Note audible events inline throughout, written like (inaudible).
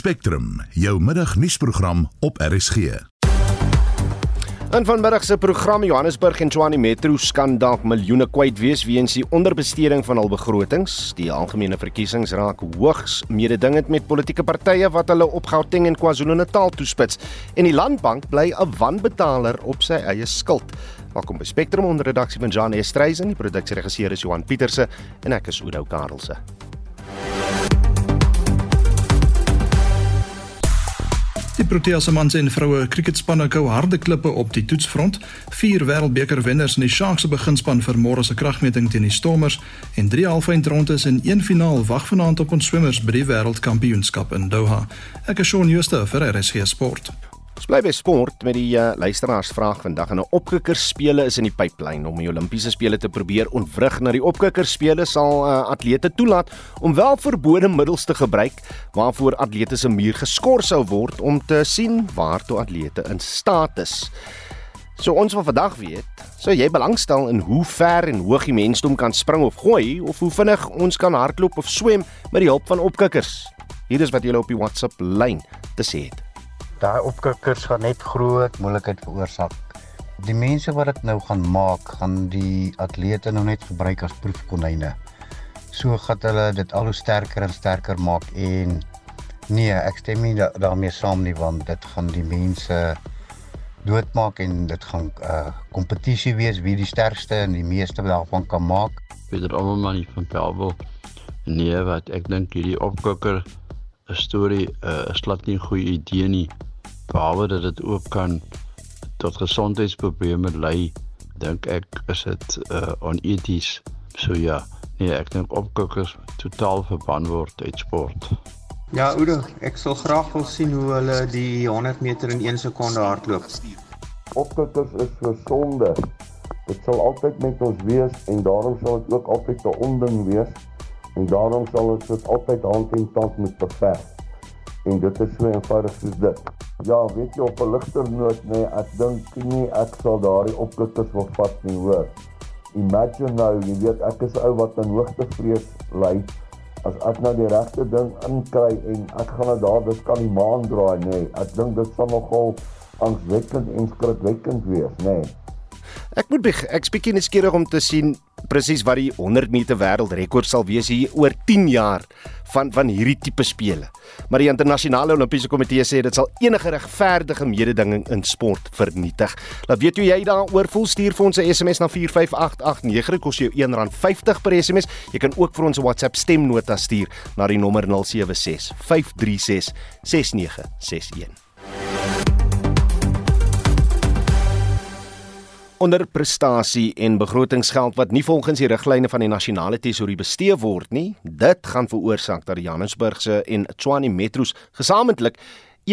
Spectrum, jou middagnuusprogram op RSG. In vanmiddag se program Johannesburg en Tshwane Metro skandaal miljoene kwyt wees weens die onderbesteding van hul begrotings. Die algemene verkiesings raak hoogs mededingend met politieke partye wat hulle op Gauteng en KwaZulu-Natal toespits en die Landbank bly 'n wanbetaler op sy eie skuld. Welkom by Spectrum onder redaksie van Jan Estreisen, die produksieregisseur is Johan Pieterse en ek is Oudo Karelse. Die Proteas mans en vroue kriketspanne kou harde klippe op die toetsfront. Vier wêreldbeker wenners in die Sharks se beginspan vir môre se kragmeting teen die Stormers en drie halfeindrondes en een finaal wag vanaand op ons swemmers by die wêreldkampioenskap in Doha. Ek is Shaun Schuster vir RSG Sport. Ons bly by sport met die uh, luisteraarsvraag vandag en 'n opkikkerspele is in die pipeline om die Olimpiese spele te probeer ontwrig na die opkikkerspele sal uh, atlete toelaat om wel verbode middels te gebruik waarvoor atlete se muur geskort sou word om te sien waartoe atlete in staat is. So ons wil vandag weet, sou jy belangstel in hoe ver en hoog die mensdom kan spring of gooi of hoe vinnig ons kan hardloop of swem met die hulp van opkikkers? Hier is wat julle op die WhatsApp lyn te sê het daai opkikkers gaan net groot moeilikheid veroorsaak. Die mense wat dit nou gaan maak, gaan die atlete nou net gebruik as proefkonyne. So gaan hulle dit al hoe sterker en sterker maak en nee, ek stem nie daarmee saam nie want dit gaan die mense doodmaak en dit gaan 'n uh, kompetisie wees wie die sterkste en die meeste daarvan kan maak. Peter Alman van Pelvo. Nee, wat ek dink hierdie opkikker 'n storie uh, is glad nie 'n goeie idee nie behalwe dat dit ook kan tot gesondheidsprobleme lei, dink ek is dit uh oneties. So ja, nee, ek dink opkokkers totaal verban word uit sport. Ja, Oudo, ek sal graag wil sien hoe hulle die 100 meter in 1 sekonde hardloop. Opkokkers is gesonde. Dit sal altyd met ons wees en daarom sal dit ook altyd 'n onding wees en daarom sal ons dit altyd hand in hand moet beveg. En dit is so eenvoudig soos dit. Ja, weet jy op 'n ligter noot nê, nee, ek dink nie ek sal daardie opkikkers wil vat nie, hoor. Imagine nou, jy weet ek is ou wat in hoogtevrees ly. As ek nou die regte ding inkry en ek gaan nou daar dis kan die maan draai nê. Nee. Ek dink dit sal nogal angswekkend en skrikwekkend wees, nê. Nee. Ek moet be ek spesifiek nuuskierig om te sien presies wat die 100 meter wêreldrekord sal wees hier oor 10 jaar van van hierdie tipe spele. Maar die internasionale Olimpiese Komitee sê dit sal enige regverdige mededinging in sport vernietig. Laat weet hoe jy daaroor voel stuur vir ons 'n SMS na 45889 kos jou R1.50 per SMS. Jy kan ook vir ons 'n WhatsApp stemnota stuur na die nommer 076 536 6961. Onderprestasie en begrotingsgeld wat nie volgens die riglyne van die nasionale tesourie bestee word nie, dit gaan veroorsaak dat die Johannesburgse en Tshwane metro's gesamentlik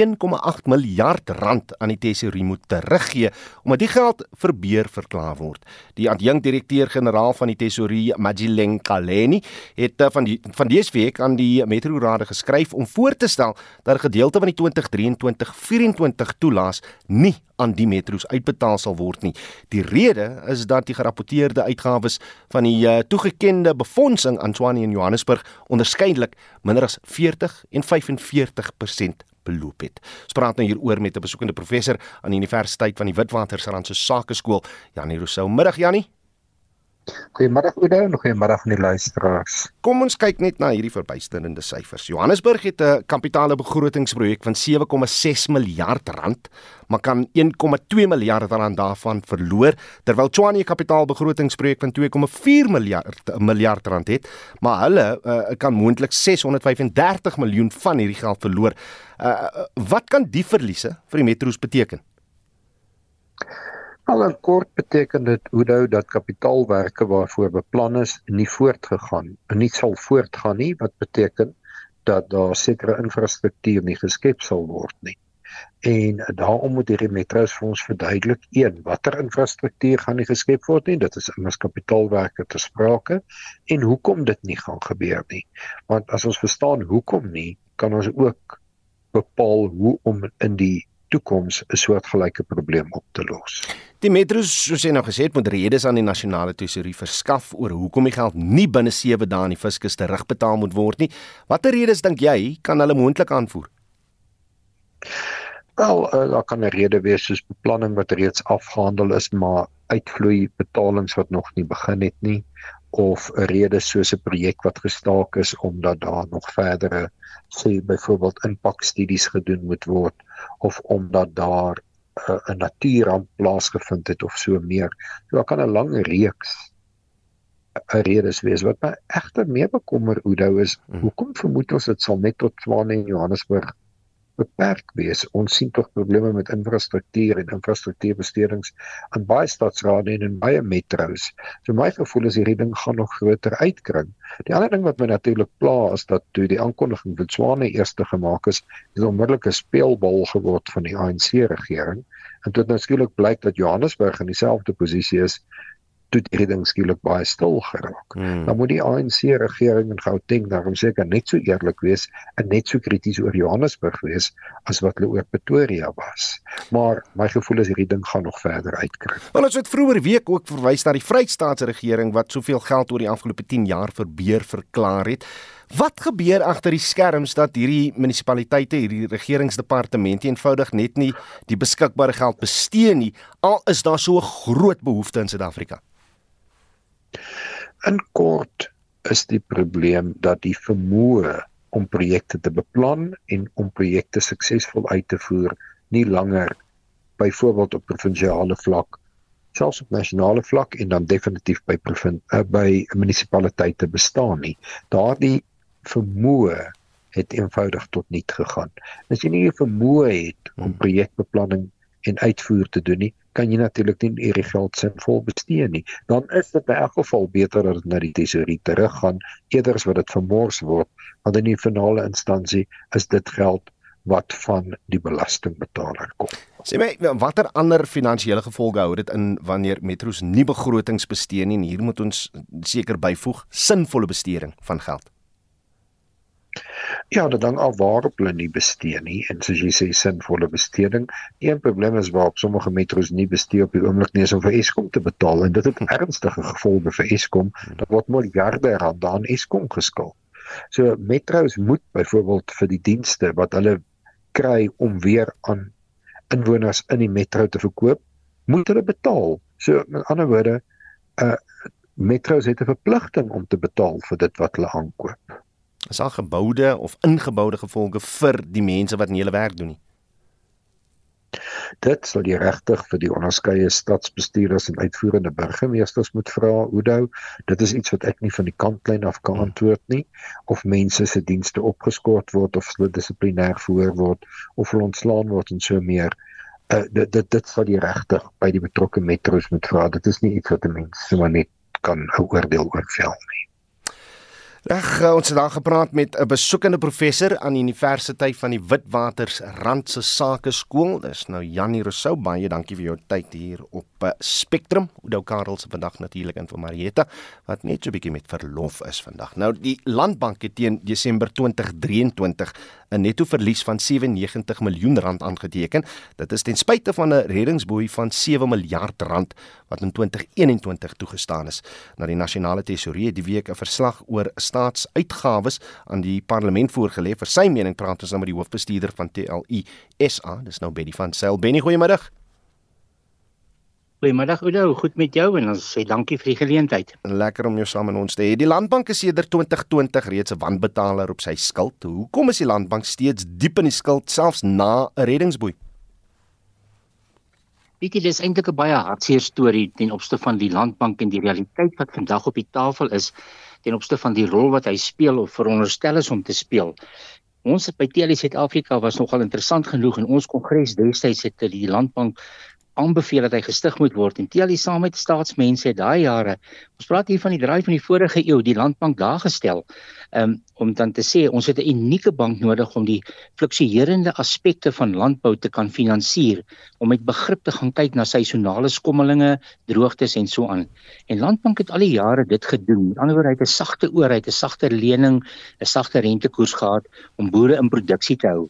1,8 miljard rand aan die tesourier moet teruggee omdat die geld verbeur verklaar word. Die adjunkdirekteur-generaal van die tesourier, Majileng Kaleni, het eh, van die van dese week aan die Metro Raad geskryf om voor te stel dat 'n gedeelte van die 2023-24 toelaas nie aan die metro's uitbetaal sal word nie. Die rede is dat die gerapporteerde uitgawes van die uh, toegekende befondsing aan Tshwane en Johannesburg onderskeidelik minder as 40 en 45% beloop het. Ons praat nou hieroor met 'n besoekende professor aan die Universiteit van die Witwatersrand se Sakeskool, Janie Rousseau. Middag Janie. Goeiemôre Oudo en goeiemôre aan die luisteraars. Kom ons kyk net na hierdie verbuisterende syfers. Johannesburg het 'n kapitale begrotingsprojek van 7,6 miljard rand, maar kan 1,2 miljard rand daarvan verloor, terwyl Tshwane 'n kapitaalbegrotingsprojek van 2,4 miljard miljard rand het, maar hulle uh, kan moontlik 635 miljoen van hierdie geld verloor. Uh, wat kan die verliese vir die metro's beteken? Al in kort beteken dit hoedou dat kapitaalwerke waarvoor beplan is nie voortgegaan en nie sal voortgaan nie wat beteken dat daar sekere infrastruktuur nie geskep sal word nie. En daarom moet hierdie metro's vir ons verduidelik een watter infrastruktuur gaan nie geskep word nie dit is immers kapitaalwerke te sprake en hoekom dit nie gaan gebeur nie want as ons verstaan hoekom nie kan ons ook bepaal hoe om in die toekoms 'n soortgelyke probleem op te los. Die metro's soos jy nou gesê het moet redes aan die nasionale tesourie verskaf oor hoekom die geld nie binne 7 dae aan die fiskus terugbetaal moet word nie. Watter redes dink jy kan hulle moontlik aanvoer? Wel, uh, daar kan 'n rede wees soos beplanning wat reeds afgehandel is, maar uitvloei betalings wat nog nie begin het nie of 'n rede soos 'n projek wat gestaak is omdat daar nog verdere sê byvoorbeeld impakstudies gedoen moet word of omdat daar uh, 'n natuurramp plaasgevind het of so meer. So daar kan 'n lang reeks 'n redes wees wat my egter meer bekommer Oudo is hmm. hoekom vermoed ons dit sal net tot Tshwane en Johannesburg beperk wees. Ons sien tog probleme met infrastruktuur en infrastruktuurbestedings aan baie stadsrade en in baie metro's. So my gevoel is hierdie ding gaan nog groter uitkring. Die ander ding wat my natuurlik pla is dat toe die aankondiging van Swane eerste gemaak is, is onmiddellik 'n speelbal geword van die ANC regering. En dit nou skielik blyk dat Johannesburg in dieselfde posisie is toe die reding skielik baie stil geraak. Hmm. Dan moet die ANC regering in Gauteng daarom seker net so eerlik wees en net so krities oor Johannesburg wees as wat hulle oor Pretoria was. Maar my gevoel is hierdie ding gaan nog verder uitkry. Wel ons het vroeër week ook verwys na die Vrystaatse regering wat soveel geld oor die afgelope 10 jaar vir beheer verklaar het. Wat gebeur agter die skerms dat hierdie munisipaliteite, hierdie regeringsdepartemente eenvoudig net nie die beskikbare geld bestee nie al is daar so 'n groot behoefte in Suid-Afrika? In kort is die probleem dat die vermoë om projekte te beplan en om projekte suksesvol uit te voer nie langer byvoorbeeld op provinsiale vlak selfs op nasionale vlak en dan definitief by provin uh, by munisipaliteite bestaan nie. Daardie vermoë het eenvoudig tot nul gegaan. As jy nie die vermoë het om hmm. projekbeplanning en uitvoer te doen nie, kan jy natuurlik nie hierdie geld sinvol bestee nie. Dan is dit in elk geval beter dat dit na die tesourier teruggaan eerder as wat dit vermors word, want in die finale instansie is dit geld wat van die belastingbetaler kom. Sê my, watter ander finansiële gevolge hou dit in wanneer metro's nie begrotings bestee nie en hier moet ons seker byvoeg sinvolle besteding van geld. Ja, dit hang af waarop hulle nie bestee nie en soos jy sê sinvolle besteding. Een probleem is waarop sommige metro's nie bestee op die oomblik nie is om vir Eskom te betaal en dit het (laughs) ernstige gevolge vir Eskom. Daar word miljarde rande aan Eskom geskuld. So metro's moet byvoorbeeld vir die dienste wat hulle kry om weer aan inwoners in die metro te verkoop, moet hulle betaal. So met ander woorde, uh metro's het 'n verpligting om te betaal vir dit wat hulle aankoop. Is daar geboude of ingeboude gevolge vir die mense wat nie hulle werk doen nie? Dit sal die regtig vir die onderskeie stadsbestuurders en uitvoerende burgemeesters moet vra, Oudo. Dit is iets wat ek nie van die kantlyn af kan antwoord nie of mense se dienste opgeskort word of hulle dissiplinêr verhoor word of hulle ontslaan word en so meer. Uh, dit dit dit sal die regtig by die betrokke metro's moet vra. Dit is nie iets wat 'n mens sommer net kan 'n oordeel oor vel nie. Reg, eh, ons het daar gepraat met 'n besoekende professor aan die Universiteit van die Witwatersrand se Sake Skool. Dis nou Janie Rousseau. Baie dankie vir jou tyd hier op uh, Spectrum. Oudou Karel se vandag natuurlik in vir Marieta wat net so 'n bietjie met verlof is vandag. Nou die Landbank het teen Desember 2023 'n netto verlies van 97 miljoen rand aangeteken. Dit is ten spyte van 'n reddingsboei van 7 miljard rand wat in 2021 toegestaan is. Na die nasionale tesourier die week 'n verslag oor staatsuitgawes aan die parlement voorgelê. Vir sy mening praat ons nou met die hoofbestuurder van TLU SA, dis nou Betty van Sail. Benny, goeiemiddag. Goeiemiddag Oudo, goed met jou en ons sê dankie vir die geleentheid. Lekker om jou saam in ons te hê. Die Landbank is sedert 2020 reeds 'n wanbetaler op sy skuld. Hoekom is die Landbank steeds diep in die skuld selfs na 'n reddingsboei? Jy, dis eintlik 'n baie hartseer storie ten opsigte van die Landbank en die realiteit wat vandag op die tafel is ten opsigte van die rol wat hy speel of veronderstel is om te speel. Ons by TLC Suid-Afrika was nogal interessant genoeg en ons kongres destyds het die Landbank aanbeveel dat hy gestig moet word en tel die saam met staatsmense daai jare. Ons praat hier van die draai van die vorige eeu, die landbank daar gestel. Um, om dan te sê ons het 'n unieke bank nodig om die fluktuerende aspekte van landbou te kan finansier, om met begrip te gaan kyk na seisonale skommelinge, droogtes en so aan. En landbank het al die jare dit gedoen. Met ander woorde, hy het 'n sagte oor, hy het 'n sagte lening, 'n sagte rentekoers gehad om boere in produksie te hou.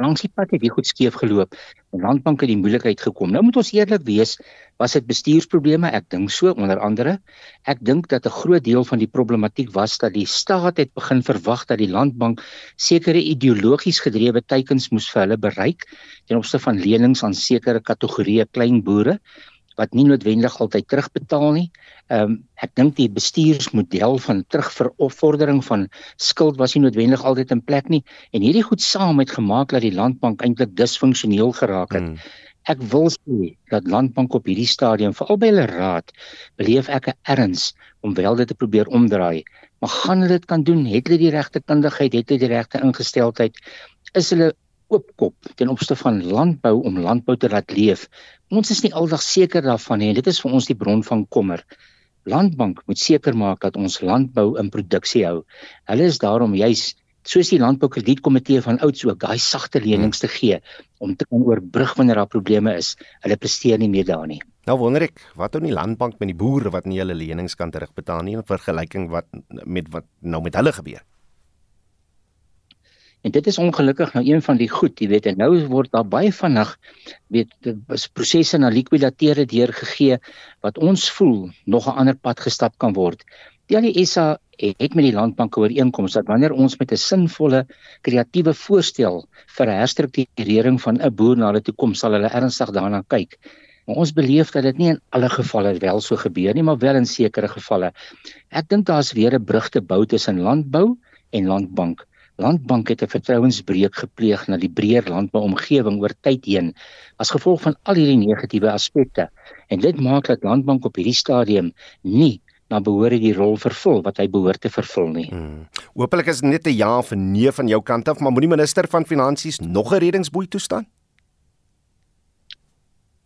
Langs die pad het hier goed skeef geloop. Die landbank het die moeilikheid gekom. Nou moet ons eerlik wees, was dit bestuursprobleme? Ek dink so onder andere. Ek dink dat 'n groot deel van die problematiek was dat die staat het begin verwag dat die landbank sekere ideologies gedrewe teikens moes vir hulle bereik ten opsigte van lenings aan sekere kategorieë klein boere wat nie noodwendig altyd terugbetaal nie. Ehm um, ek dink die bestuursmodel van terugvordering van skuld was nie noodwendig altyd in plek nie en hierdie goed saam het gemaak dat die landbank eintlik disfunksioneel geraak het. Hmm. Ek wil sê dat landbank op hierdie stadium veral by hulle raad beleef ek 'n erns om wel dit te probeer omdraai. Maar gaan hulle dit kan doen? Het hulle die regte kundigheid? Het hulle die regte ingesteldheid? Is hulle oopkop ten opsigte van landbou om landbou te laat leef. Ons is nie aldag seker daarvan nie en dit is vir ons die bron van kommer. Landbank moet seker maak dat ons landbou in produksie hou. Hulle is daarom juis soos die landboukredietkomitee van ouds ook daai sagte lenings te gee om te kan oorbrug wanneer daar probleme is. Hulle presteer nie meer daar nie. Nou wonder ek, wat doen die landbank met die boere wat nie hulle lenings kan terugbetaal nie in vergelyking wat met wat nou met hulle gebeur? En dit is ongelukkig nou een van die goed, jy weet, en nou word daar baie vinnig weet prosesse na likwidateure deurgegee wat ons voel nog 'n ander pad gestap kan word. Die ALSA het met die landbank ooreenkoms dat wanneer ons met 'n sinvolle kreatiewe voorstel vir 'n herstrukturering van 'n boer na die toekoms sal hulle ernstig daarna kyk. Maar ons beleef dat dit nie in alle gevalle wel so gebeur nie, maar wel in sekere gevalle. Ek dink daar's weer 'n brug te bou tussen landbou en landbank. Landbank het 'n vertrouensbreuk gepleeg na die breër landbouomgewing oor tyd heen as gevolg van al hierdie negatiewe aspekte. En dit maak dat Landbank op hierdie stadium nie na behoore die rol vervul wat hy behoort te vervul nie. Hmm. Hoopelik is net 'n ja of nee van jou kant af, maar moenie minister van finansies nog 'n reddingsboei toestaan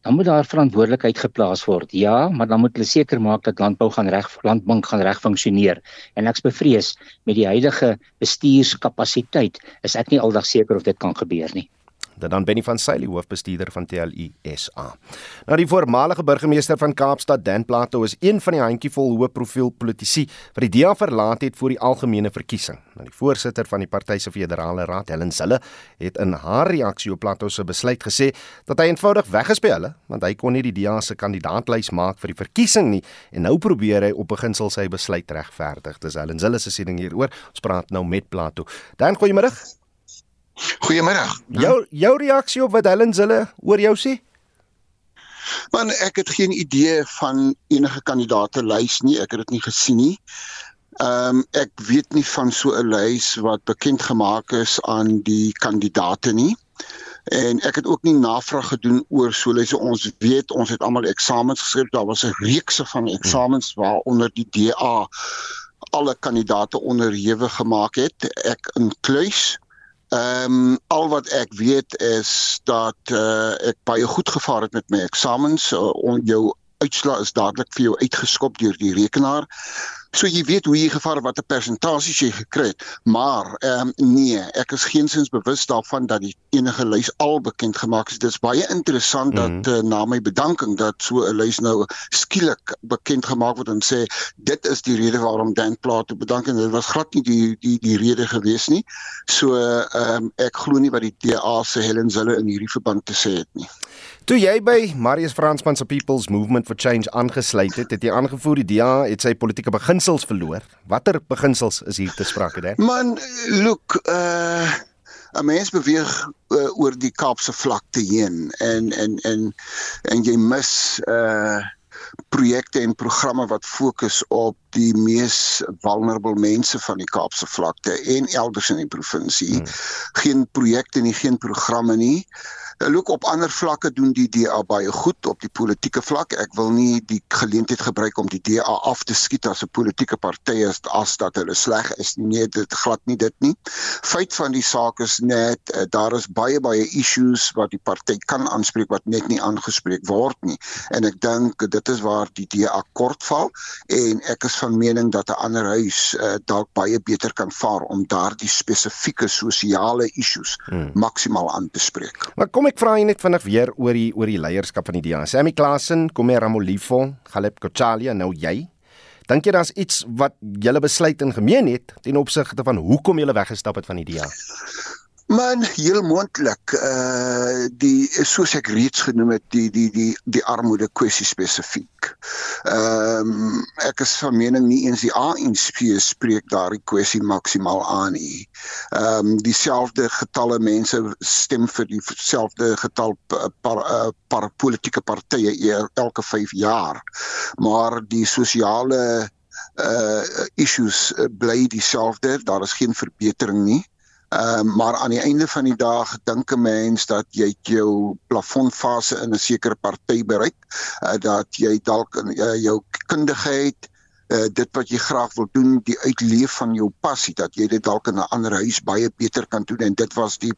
dan moet daar verantwoordelikheid geplaas word. Ja, maar dan moet hulle seker maak dat landbou gaan reg landbank gaan reg funksioneer. En ek's bevrees met die huidige bestuurskapasiteit is ek nie aldag seker of dit kan gebeur nie dit dan Benny van Sailly hoofbestuurder van TLU SA. Nou die voormalige burgemeester van Kaapstad Dan Plato is een van die handjievol hoë profiel politici wat die DA verlaat het vir die algemene verkiesing. Nou die voorsitter van die party se federale raad Helen Zille het in haar reaksie op Plato se besluit gesê dat hy eenvoudig weggespeel het want hy kon nie die DA se kandidaatlys maak vir die verkiesing nie en nou probeer hy op beginsel sy besluit regverdig. Dis Helen Zille se siening hieroor. Ons praat nou met Plato. Dan goeiemôre. Goeiemiddag. Jou jou reaksie op wat Helen Zille oor jou sê? Man, ek het geen idee van enige kandidaate lys nie. Ek het dit nie gesien nie. Ehm um, ek weet nie van so 'n lys wat bekend gemaak is aan die kandidaate nie. En ek het ook nie navraag gedoen oor so lyse ons weet ons het almal eksamens geskryf. Daar was 'n reekse van eksamens waaronder die DA alle kandidaate onderhewig gemaak het. Ek inkluis Ehm um, al wat ek weet is dat uh, ek baie goed gevaar het met my eksamens. Uh, on, jou uitslaa is dadelik vir jou uitgeskop deur die rekenaar. So jy weet hoe jy gevaar wat 'n persentasie jy gekry het, maar ehm um, nee, ek is geensins bewus daarvan dat die enige lys al bekend gemaak is. Dit is baie interessant mm -hmm. dat uh, na my bedanking dat so 'n lys nou skielik bekend gemaak word en sê dit is die rede waarom Dan Plato bedank en dit was glad nie die die die rede gewees nie. So ehm um, ek glo nie wat die DA se Helen Zille in hierdie verband te sê het nie. Toe jy by Marius Fransman se People's Movement for Change aangesluit het, het jy aangevoer die DA het sy politieke beginsels verloor. Watter beginsels is hier te sprake, hè? Man, look, uh 'n mens beweeg uh, oor die Kaapse vlakte heen en en en en jy mis uh projekte en programme wat fokus op die mees vulnerable mense van die Kaapse vlakte en elders in die provinsie. Hmm. Geen projekte nie, geen programme nie. Uh, look op ander vlakke doen die DA baie goed op die politieke vlak. Ek wil nie die geleentheid gebruik om die DA af te skiet as 'n politieke party as as dat hulle sleg is nie. Nee, dit glad nie dit nie. Feit van die saak is net uh, daar is baie baie issues wat die party kan aanspreek wat net nie aangespreek word nie. En ek dink dit is waar die DA kortval en ek is van mening dat 'n ander huis uh, dalk baie beter kan vaar om daardie spesifieke sosiale issues hmm. maksimaal aan te spreek. Maar kom ek vra jy net vinnig weer oor die oor die leierskap van die DA. Sammy Klasen, Komé Ramolifo, Galeb Kochalia, nou jy. Dink jy daar's iets wat julle besluit in gemeen het ten opsigte van hoekom julle weggestap het van die DA? Man heel moontlik uh die soos ek reeds genoem het die die die die armoede kwessie spesifiek. Ehm um, ek is van mening nie eens die ANC spreek daardie kwessie maksimaal aan nie. Ehm um, dieselfde getalle mense stem vir dieselfde getal par, uh, par politieke partye elke 5 jaar. Maar die sosiale uh issues bly dieselfde. Daar is geen verbetering nie. Ehm uh, maar aan die einde van die dag dink 'n mens dat jy jou plafondfase in 'n sekere party bereik, uh, dat jy dalk uh, jou kundigheid uh, dit wat jy graag wil doen, die uitleef van jou passie dat jy dit dalk in 'n ander huis baie beter kan doen en dit was die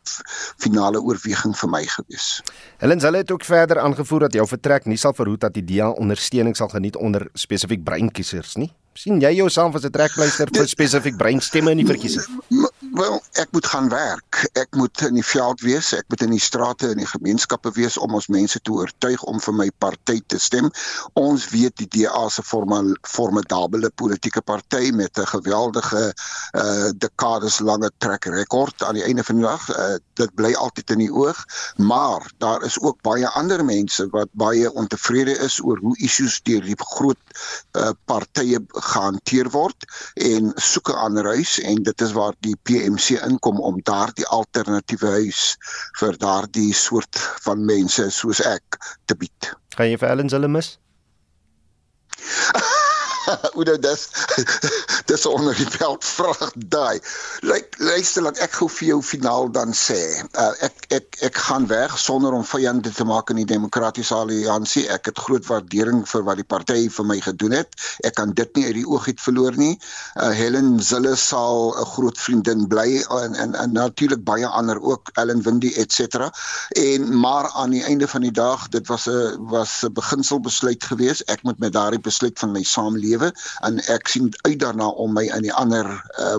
finale oorweging vir my gewees. Helen Zelle het ook verder aangevoer dat jou vertrek nie sal verhoed dat DA ondersteuning sal geniet onder spesifiek breinkiesers nie. sien jy jouself as 'n trekpleister vir spesifiek breinstemme in die verkiesing? Wel, ek moet gaan werk. Ek moet in die veld wees, ek moet in die strate en die gemeenskappe wees om ons mense te oortuig om vir my party te stem. Ons weet die DA se formidable politieke party met 'n geweldige uh dekades lange trek rekord aan die einde van die dag. Uh, dit bly altyd in die oog, maar daar is ook baie ander mense wat baie ontevrede is oor hoe issues deur die groot uh partye gehanteer word en soek 'n ander huis en dit is waar die P PMC inkom om daardie alternatiewe huis vir daardie soort van mense soos ek te bied. Gaan jy vir Ellen hulle mis? (laughs) (laughs) Oudo dis (laughs) dis onder die veld vrag daai. Lyk luister laat ek gou vir jou finaal dan sê. Uh, ek ek ek gaan weg sonder om vyande te maak in die demokratiese alliansie. Ek het groot waardering vir wat die party vir my gedoen het. Ek kan dit nie uit die oog uit verloor nie. Uh, Helen Zille sal 'n groot vriendin bly en en, en natuurlik baie ander ook Ellen Windey et cetera. En maar aan die einde van die dag, dit was 'n was 'n beginselbesluit geweest. Ek moet met daardie besluit van my saamlewe lewe en ek sien uit daarna om my in die ander uh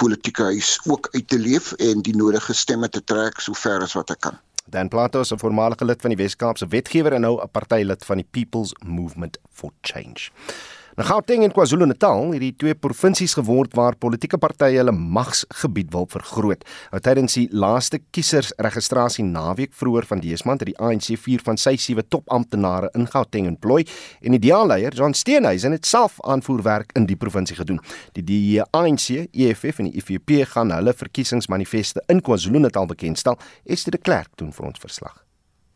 politieke huis ook uit te leef en die nodige stemme te trek sover as wat ek kan. Dan Plato 'n voormalige lid van die Wes-Kaapse wetgewer en nou 'n partylid van die People's Movement for Change. Nou Gauteng en KwaZulu-Natal, hierdie twee provinsies geword waar politieke partye hulle magsgebied wil vergroot. Nou tydens die laaste kiesersregistrasie naweek vroeër van dese maand het die ANC vier van sy sewe topamptenare in Gauteng employ en die DA-leier, John Steenhuisen, het self aanvoerwerk in die provinsie gedoen. Die die ANC, EFF en die IFP gaan hulle verkiesingsmanifeste in KwaZulu-Natal bekendstel. Esther de Klerk doen vir ons verslag.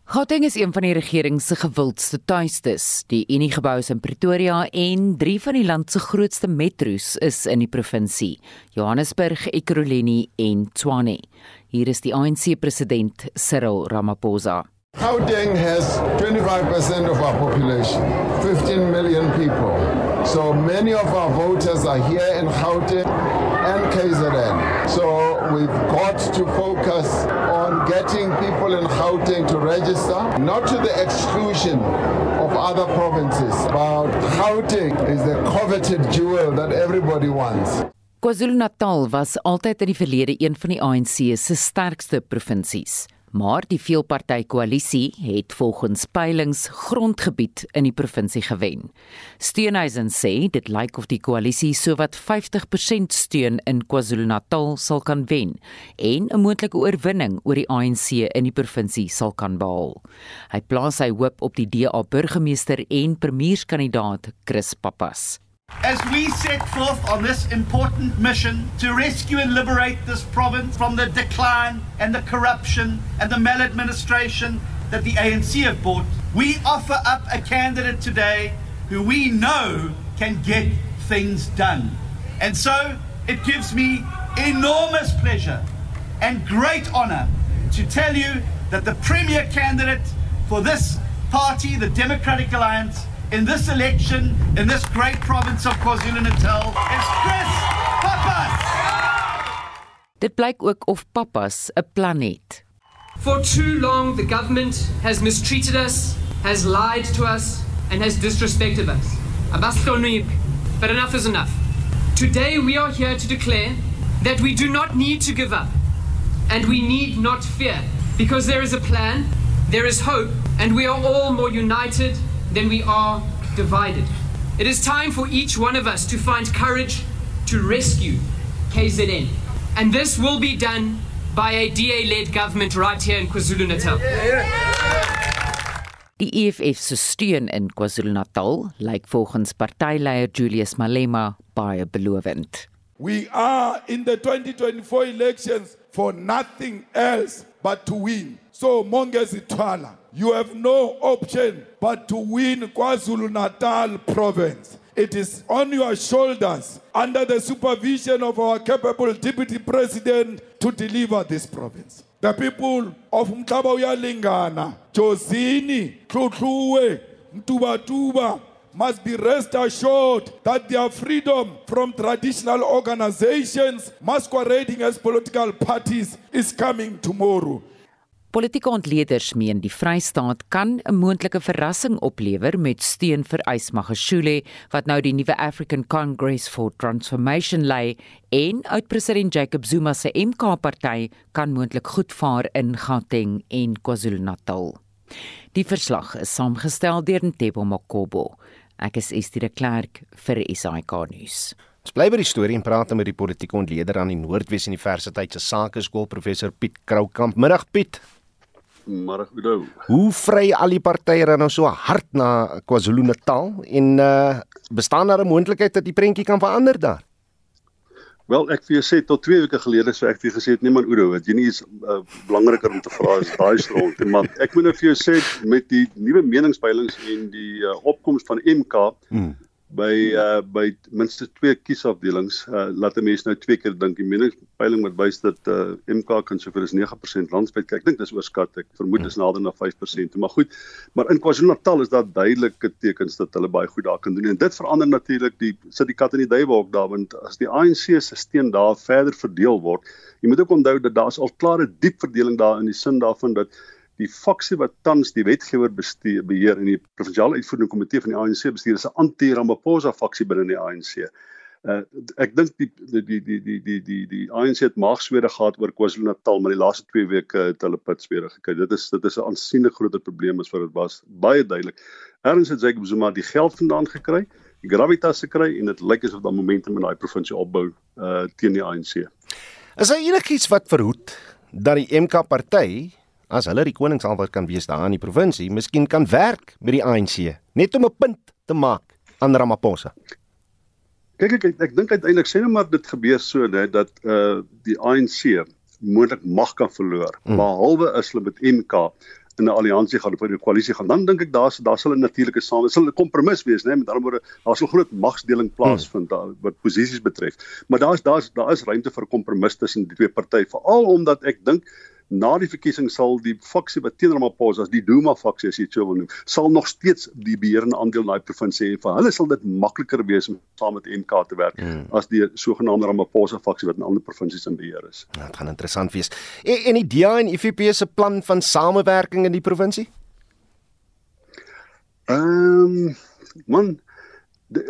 Gauteng is een van die regering se gewildste tuistes. Die Unie-gebou is in Pretoria en drie van die land se grootste metro's is in die provinsie: Johannesburg, Ekurhuleni en Tshwane. Hier is die ANC-president Cyril Ramaphosa. Gauteng has 25% of our population, 15 million people. So many of our voters are here in Gauteng and KZN. So we've got to focus on getting people in Gauteng to register, not to the exclusion of other provinces. But Gauteng is the coveted jewel that everybody wants. KwaZulu-Natal was altyd in die verlede een van die ANC se sterkste provinsies maar die veelparty koalisie het volgens peilings grondgebied in die provinsie gewen. Steenhuisen sê dit lyk of die koalisie sowat 50% steun in KwaZulu-Natal sal kan wen en 'n moontlike oorwinning oor die ANC in die provinsie sal kan behaal. Hy plaas sy hoop op die DA burgemeester en premierskandidaat Chris Pappas. As we set forth on this important mission to rescue and liberate this province from the decline and the corruption and the maladministration that the ANC have brought, we offer up a candidate today who we know can get things done. And so it gives me enormous pleasure and great honor to tell you that the premier candidate for this party, the Democratic Alliance, in this election in this great province of KwaZulu-Natal is Chris Pappas. Dit blyk ook of Pappas 'n plan het. For too long the government has mistreated us, has lied to us and has disrespected us. But enough is enough. Today we are here to declare that we do not need to give up and we need not fear because there is a plan, there is hope and we are all more united then we are divided. It is time for each one of us to find courage to rescue KZN. And this will be done by a DA led government right here in KwaZulu Natal. Die EFF se steun in KwaZulu-Natal lyk volgens partyleier Julius Malema baie belovend. We are in the 2024 elections for nothing else but to win. So Mongezi Twala, you have no option but to win KwaZulu-Natal province. It is on your shoulders under the supervision of our capable deputy president to deliver this province. The people of Mtaba uyalingana, Josini, Tlotluwe, Mtubatuba must be rest assured that their freedom from traditional organizations masquerading as political parties is coming tomorrow. Politieke ontleeders meen die Vrystaat kan 'n moontlike verrassing oplewer met steun vir Ysmagashule wat nou die nuwe African Congress for Transformation lei en oud-president Jacob Zuma se MK-party kan moontlik goed vaar in Gauteng en KwaZulu-Natal. Die verslag is saamgestel deur Ntebo Makobo. Ek is Estie de Klerk vir SAK nuus. Ons bly by die storie en praat met die politieke ontleder aan die Noordwes Universiteit se Sakeskool professor Piet Kroukamp. Middag Piet. Middag Oudo. Hoe vry al die partye dan nou so hard na KwaZulu-Natal en uh bestaan daar 'n moontlikheid dat die prentjie kan verander daar? Wel, ek vir jou sê tot 2 weke gelede sou ek vir gesê het nee man Oudo, wat jy nie is uh, belangriker om te vra is daai stront, maar ek moet nou vir jou sê met die nuwe meningspeilings en die uh, opkoms van MK hmm by uh by minstens twee kiesafdelings uh laat 'n mens nou twee keer dink die meningspeiling wat wys dat uh MK kan sover as 9% landspyd kyk. Ek dink dis oorskat. Ek vermoed dis nader na 5%. Maar goed, maar in KwaZulu-Natal is daar duidelike tekens dat hulle baie goed daar kan doen en dit verander natuurlik die sit die kat in die duiwelhok daar want as die ANC se steun daar verder verdeel word, jy moet ook onthou dat daar is al klare diep verdeling daar in die sin daarvan dat die faksie wat tans die wetgewer bestuur beheer in die provinsiale uitvoerende komitee van die ANC bestuur is 'n anti-Ramaphosa faksie binne die ANC. Uh, ek dink die die die die die die die ANC het maagswede gehad oor KwaZulu-Natal, maar die laaste 2 weke het hulle pitswede gekry. Dit is dit is 'n aansienlik groter probleem as wat dit was, baie duidelik. Erns het Jacob Zuma die geld vandaan gekry, die gravitas gekry en dit lyk asof daar momentum in daai provinsie opbou uh teen die ANC. Is daar enigiets wat verhoed dat die MK party as hulle die koningsalwer kan wees daar in die provinsie, miskien kan werk met die ANC net om 'n punt te maak aan Ramaphosa. Kyk ek ek, ek dink uiteindelik sê nou maar dit gebeur so net dat uh die ANC moontlik mag kan verloor, hmm. behalwe as hulle met MK in 'n alliansie gaan of 'n koalisie gaan, dan dink ek daar daar sal 'n natuurlike saam, sal 'n kompromis wees, né? Met ander woorde, daar sal groot magsdeling plaasvind hmm. wat posisies betref. Maar daar's daar's daar is ruimte vir kompromis tussen die twee partye, veral omdat ek dink na die verkiesing sal die faksie wat teen Ramaphosa as die Duma faksie as jy dit sou wil noem, sal nog steeds die beheerende aandeel in daai provinsie hê. Vir hulle sal dit makliker wees om saam met MK te werk hmm. as die sogenaamde Ramaphosa faksie wat in ander provinsies in beheer is. Ja, dit gaan interessant wees. En, en die DA en IFP se plan van samewerking in die provinsie? Ehm um, man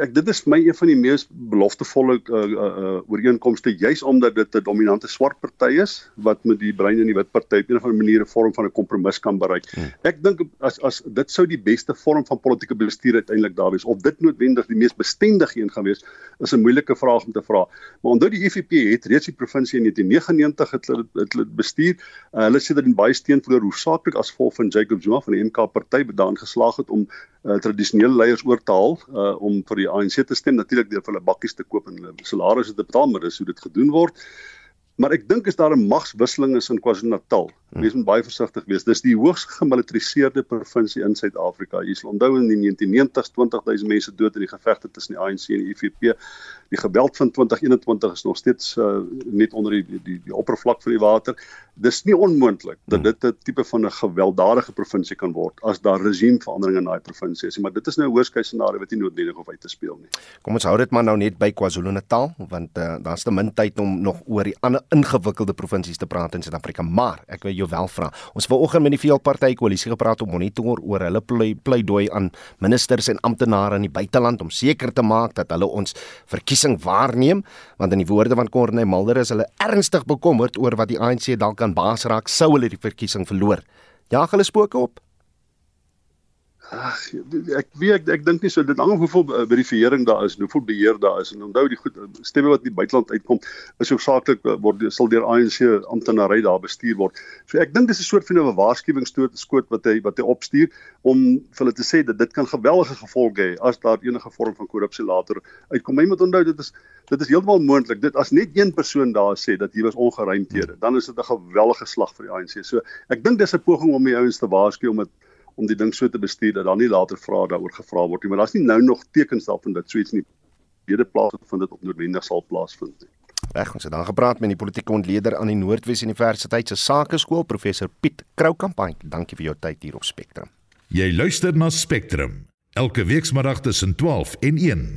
ek dit is my een van die mees beloftevolle uh, uh, uh, ooreenkomste juis omdat dit 'n dominante swart party is wat met die bruin en die wit party op 'n of ander manier 'n vorm van 'n kompromis kan bereik. Hmm. Ek dink as as dit sou die beste vorm van politieke bestuur uiteindelik daar wees of dit noodwendig die mees bestendige een gaan wees is 'n moeilike vraag om te vra. Maar onthou die EFF het reeds die provinsie in 1999 het hulle het hulle bestuur. Uh, hulle sê dat in baie steenvoer hoofsaaklik as gevolg van Jacob Zuma van die MK party bedaan geslaag het om uh, tradisionele leiers oor te haal uh, om vir die ANC te stem natuurlik deur hulle bakkies te koop en hulle salarisse te betaal maar dis hoe dit gedoen word. Maar ek dink as daar 'n magswisseling is in KwaZulu-Natal. Wees moet baie versigtig wees. Dis die hoogs gemilitariseerde provinsie in Suid-Afrika. Jy sal onthou in die 1990s 20000 mense dood in die gevegte tussen die ANC en die IFP die geweld van 2021 is nog steeds uh, net onder die die, die oppervlak van die water. Dis nie onmoontlik dat hmm. dit 'n tipe van 'n gewelddadige provinsie kan word as daar regimeverandering in daai provinsie is, maar dit is nou 'n hoërskyn scenario wat nie noodwendig of uit te speel nie. Kom ons hou dit maar nou net by KwaZulu-Natal want uh, daar's te min tyd om nog oor die ander ingewikkelde provinsies te praat in Suid-Afrika, maar ek wil jou wel vra. Ons vanoggend met die veelpartytjie koalisie gepraat om monitor oor hulle pleidooi aan ministers en amptenare in die buiteland om seker te maak dat hulle ons verkies verkiesing waarneem want in die woorde van Corne Mulder is hulle ernstig bekommerd oor wat die ANC dalk kan baas raak sou hulle die verkiesing verloor. Ja, hulle spooke op. Ag ek weet ek, ek dink nie so dit hang af hoeveel uh, verifiering daar is hoeveel beheer daar is en onthou die goed stemme wat die buiteland uitkom is hoofsaaklik uh, word sal deur ANC amptenary daar bestuur word. So ek dink dis 'n soort van 'n waarskuwingsstoot skoot wat hy wat hy opstuur om vir hulle te sê dat dit kan geweldige gevolge hê as daar enige vorm van korrupsie later uitkom. Jy moet onthou dit is dit is heeltemal moontlik. Dit as net een persoon daar sê dat hier was ongeruimthede, dan is dit 'n geweldige slag vir die ANC. So ek dink dis 'n poging om die ouens te waarsku om dit om die ding so te bestuur dat dan nie later vrae daaroor gevra word nie, maar daar's nie nou nog tekens daarvan dat so iets nie beide plaas vind dit op noodwendig sal plaasvind nie. Reg, ons het dan gepraat met die politieke ontleder aan die Noordwes Universiteit se Sakeskool, professor Piet Kroukamp. Dankie vir jou tyd hier op Spectrum. Jy luister na Spectrum elke weekmiddag tussen 12 en 1.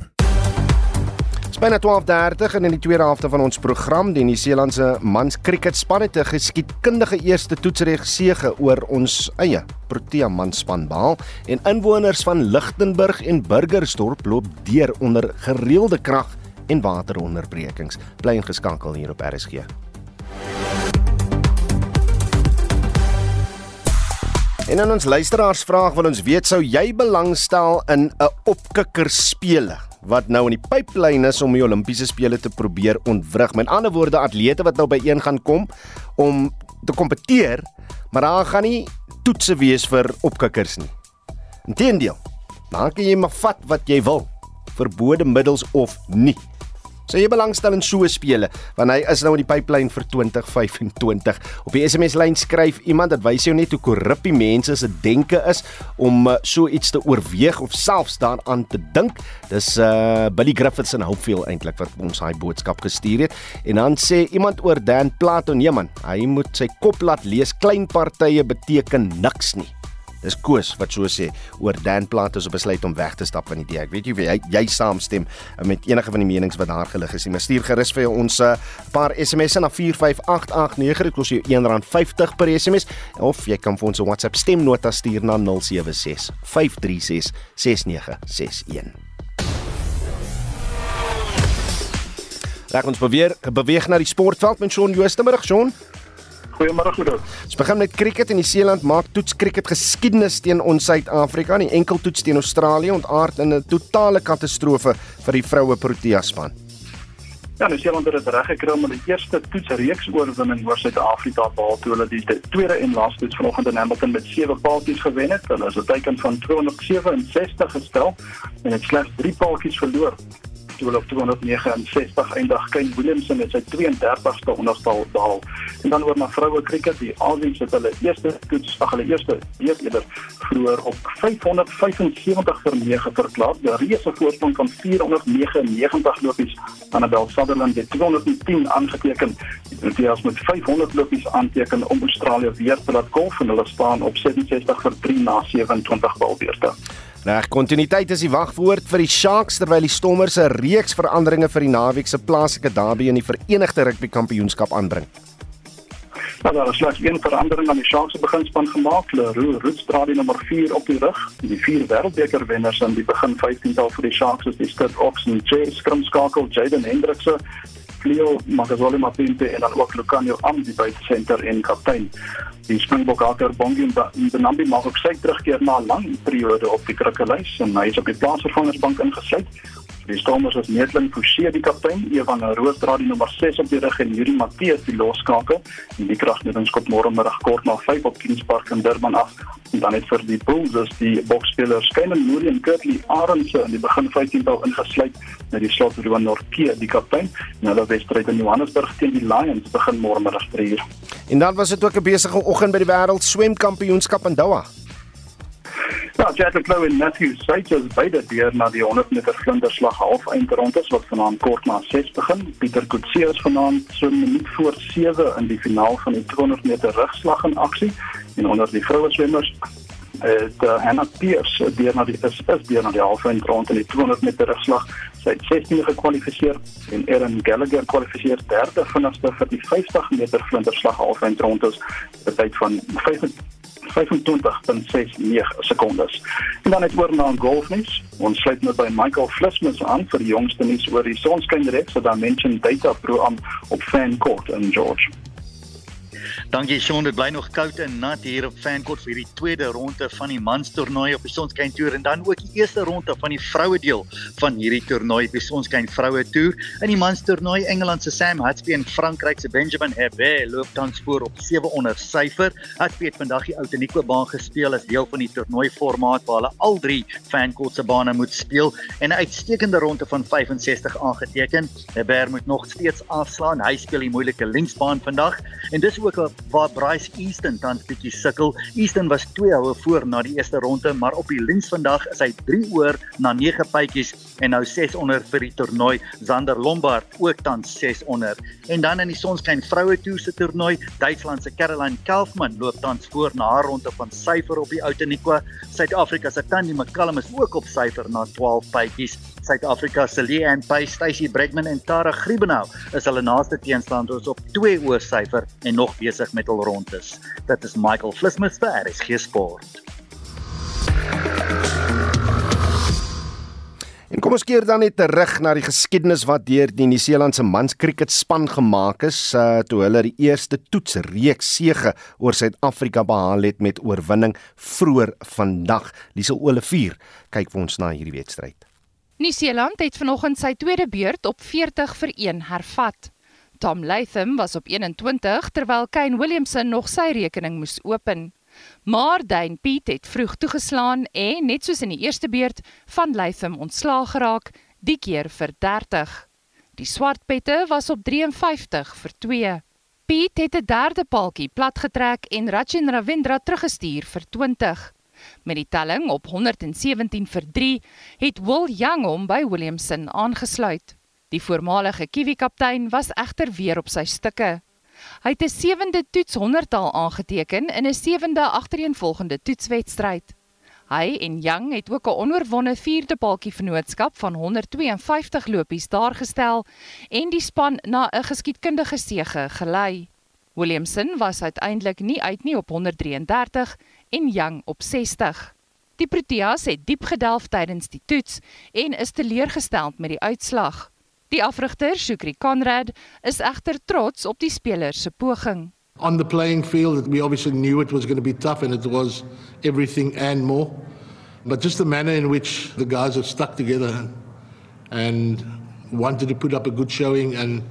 Byna 12:30 en in die tweede helfte van ons program, die Nieu-Seelandse mans cricketspan het 'n geskiedkundige eerste toetsregsege oor ons eie Protea manspan behaal en inwoners van Lichtenburg en Burgersdorp loop deur onder gereelde krag en wateronderbrekings. Bly ingeskakel hier op RSG. En in ons luisteraarsvraag wil ons weet sou jy belangstel in 'n opkikker spele wat nou in die pyplyn is om die Olimpiese spele te probeer ontwrig. Met ander woorde, atlete wat nou byeen gaan kom om te kompeteer, maar daar gaan nie toetse wees vir opkikkers nie. Inteendeel, kan jy maar vat wat jy wil, verbode middels of nie. So jy belangstel in so spele want hy is nou in die pipeline vir 2025. Op die SMS lyn skryf iemand dat wys jou net hoe korrup die mense se denke is om uh, so iets te oorweeg of selfs daaraan te dink. Dis uh Billy Griffiths en Hopefield eintlik wat ons daai boodskap gestuur het. En dan sê iemand oor Dan Plato, nee man, hy moet sy kop laat lees. Klein partye beteken niks nie. Dis Koos wat so sê oor Dan Plato se besluit om weg te stap van die DA. Ek weet jy jy, jy saamstem met enige van die menings wat daar gelig is. Maar stuur gerus vir ons 'n uh, paar SMS'e na 45889. Dit kos jou R1.50 per SMS of jy kan vir ons 'n WhatsApp stemnota stuur na 076 536 6961. Raak ons beweeg beweeg na die sportveld met Shaun Joostermiddag Shaun. Goeiemôre Guido. Ons begin met cricket en die Seeland maak toets cricket geskiedenis teen ons Suid-Afrika. Die enkeltoets teen Australië ontaard in 'n totale katastrofe vir die vroue Protea span. Ja, die Seeland het dit reg gekry om die eerste toetsreeks oorwinning oor Suid-Afrika te behaal toe hulle die tweede en laaste toets vanoggend in Hamilton met 7 paaltjies gewen het. Hulle is 'n teiken van 267 gestel en het slegs 3 paaltjies verloor toe op 269 eindig. Kane Williamson het sy 32ste onderstal behaal. En dan oor na vroue cricket, die Aussies het hulle eerste toets, ag hulle eerste eerder vroeër op 575 vir 9 verklaar. Die reuse voorsprong van 499 lopies. Annabel Sutherland het 210 aangeteken. Die Proteas met 500 lopies aanteken om Australië weer te laat golf en hulle staan op 67 vir 3 na 27 balbeurte. Reg, kontinuïteit is die wagwoord vir die Sharks terwyl die Stormers 'n reeks veranderinge vir die naweek se plaaslike derby in die Verenigde Rugby Kampioenskap aanbring. Nou, daar is slegs een verandering aan die Sharks se beginspan gemaak. Leroux Roetstradi nommer 4 op die rug. Die vier wêreldbeker wenners aan die begin 15tal vir die Sharks is die Sturt Oxen, Jay Skrimskakel, Jaden Hendrikse, Cleo Magazoli Mapinte en dan ook Lucanio Am die by senter en kaptein. Die Springbok Aker Bongi en Benambi maak ook sy terugkeer na 'n lang periode op die krikkelys en hy is op die plaatsvervangersbank ingesluit. Die Stormers is Netling Forsie die kaptein, Evan Roostra die nommer 6 op die rug en Yuri Matthee die loskakel. En die kragmetings kom môre middag kort na 5 op Kings Park in Durban af. En dan het vir die Bulls is die boksspelers Kenen Moody en Kurtley Arendse in die begin 15tal ingesluit met die slot Ruan Norke die kaptein. Nou hulle wedstryd in Johannesburg teen die Lions begin môre middag 3uur. En dan was dit ook 'n besige oggend by die wêreld swemkampioenskap in Doha. Ja, Jacques Clou en Matthew Saitjes beide deur na die 100 meter vlinderslag half eindrondes wat vanaand kort na 6 begin. Pieter Kutse is vanaand so 'n minuut voor 7 in die finaal van die 200 meter rugslag in aksie en onder die vroue swemmers het uh, Hannah Pierce deur na die is, is deur na die half eindronde in die 200 meter rugslag. Sy het 16 gekwalifiseer en Erin Gallagher kwalifiseer derde vinnigste vir die 50 meter vlinderslag half eindrondes. 'n tyd van 25.69 sekondes. En dan het oor na golfnuus. Ons sluit nou by Michael Flismus aan vir die jongste nuus oor die sonskynreeks wat dan mention data pro aan op Fan Court in George. Dankie Sean, dit bly nog koud en nat hier op Fancourt vir die tweede ronde van die mans toernooi op die Sonskyn Tour en dan ook die eerste ronde van die vroue deel van hierdie toernooi op die Sonskyn Vroue Tour. In die mans toernooi Engeland se Sam Hatsby en Frankryk se Benjamin Hebert loop tans voor op 7 onder syfer. Hatsby het vandag die Outeniqua baan gespeel as deel van die toernooi formaat waar hulle al drie Fancourt se bane moet speel en 'n uitstekende ronde van 65 aangeteken. Hebert moet nog steeds afslaan. Hy speel die moeilike linksbaan vandag en dis ook waar Bryce Easton tans bietjie sukkel. Easton was 2 houe voor na die eerste ronde, maar op die lens vandag is hy 3 oor na 9 bytjies en nou 6 onder vir die toernooi. Zander Lombard ook tans 6 onder. En dan in die sonskyn vroue toer se toernooi, Duitsland se Caroline Kaufmann loop tans voor na haar ronde van syfer op die Outeniqua. Suid-Afrika se Tannie McCallum is ook op syfer na 12 bytjies. Suid-Afrika se Leanne Pace, Stacy Bregman en Tara Griebenow is hulle naaste teenstanders op 2 oor syfer en nog besig met hul rondes. Dit is Michael Flismith vir RSG Sport. En kom ons keer dan net terug na die geskiedenis wat deur die Nieu-Seelandse mans kriketspan gemaak is uh, toe hulle die eerste toetsreeks sege oor Suid-Afrika behaal het met oorwinning vroeër vandag. Liesel Olivier kyk vir ons na hierdie wedstryd. Nieu-Seeland het vanoggend sy tweede beurt op 40 vir 1 hervat. Tom Latham was op 21 terwyl Kane Williamson nog sy rekening moes open. Maar Dane Piet het vroeg toegeslaan en net soos in die eerste beurt van Latham ontslaag geraak, die keer vir 30. Die swartpette was op 53 vir 2. Piet het 'n derde paaltjie platgetrek en Rachin Ravindra teruggestuur vir 20. Met die telling op 117 vir 3 het Will Young hom by Williamson aangesluit. Die voormalige Kiwi-kaptein was egter weer op sy stukke. Hy het 'n sewende toets 100-tal aangeteken in 'n sewende agtereenvolgende toetswedstryd. Hy en Young het ook 'n onoorwonde vierde paaltjie vennootskap van 152 lopies daargestel en die span na 'n geskiedkundige sege gelei. Williamson was uiteindelik nie uit nie op 133 en Young op 60. Die Proteas het diep gedelf tydens die toets en is teleurgestel met die uitslag. Die afrigter, Shukri Conrad, is egter trots op die spelers se poging. On the playing field, we obviously knew it was going to be tough and it was everything and more. But just the manner in which the guys have stuck together and wanted to put up a good showing and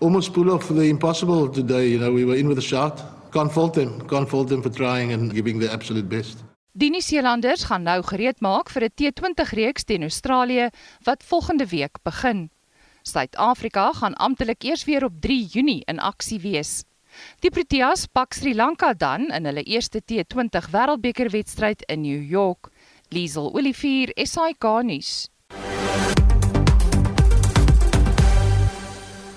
almost pull off the impossible today. You know, we were in with a shot. Can't fault them. Can't fault them for trying and giving their absolute best. Die Nieu-Seelanders gaan nou gereed maak vir 'n T20 reeks teen Australië wat volgende week begin. Suid-Afrika gaan amptelik eers weer op 3 Junie in aksie wees. Die Proteas pak Sri Lanka dan in hulle eerste T20 Wêreldbeker wedstryd in New York. Liesel Olivier, SAK nuus.